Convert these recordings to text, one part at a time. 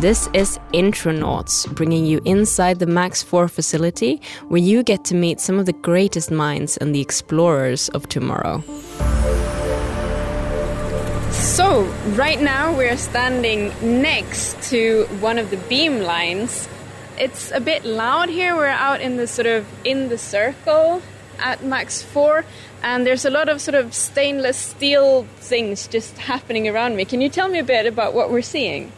This is Intronauts, bringing you inside the MAX IV facility, where you get to meet some of the greatest minds and the explorers of tomorrow. So, right now we're standing next to one of the beam lines. It's a bit loud here. We're out in the sort of in the circle at MAX IV and there's a lot of sort of stainless steel things just happening around me. Can you tell me a bit about what we're seeing?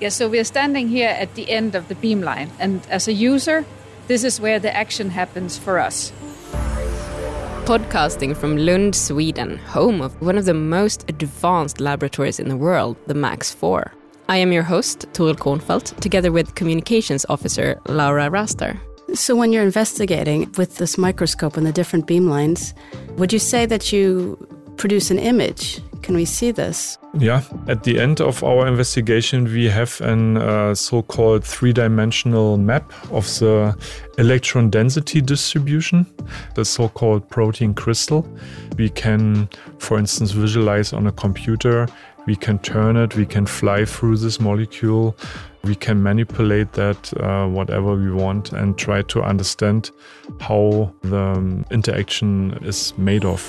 Yeah, so we're standing here at the end of the beamline, and as a user, this is where the action happens for us. Podcasting from Lund, Sweden, home of one of the most advanced laboratories in the world, the MAX IV. I am your host, Torill Kornfeldt, together with Communications Officer Laura Raster. So, when you're investigating with this microscope and the different beamlines, would you say that you produce an image? Can we see this? Yeah, at the end of our investigation, we have an uh, so called three dimensional map of the electron density distribution, the so called protein crystal. We can, for instance, visualize on a computer, we can turn it, we can fly through this molecule we can manipulate that uh, whatever we want and try to understand how the um, interaction is made of.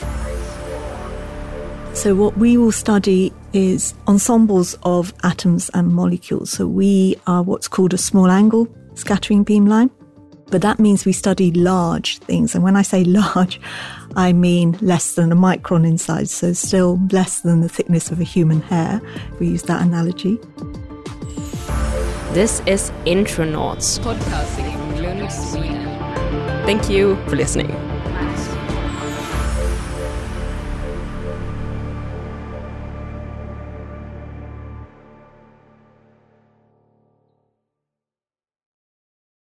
So, what we will study is ensembles of atoms and molecules. So, we are what's called a small angle scattering beamline. But that means we study large things. And when I say large, I mean less than a micron in size. So, still less than the thickness of a human hair, if we use that analogy. This is Intronauts, podcasting from Lund, Sweden. Thank you for listening.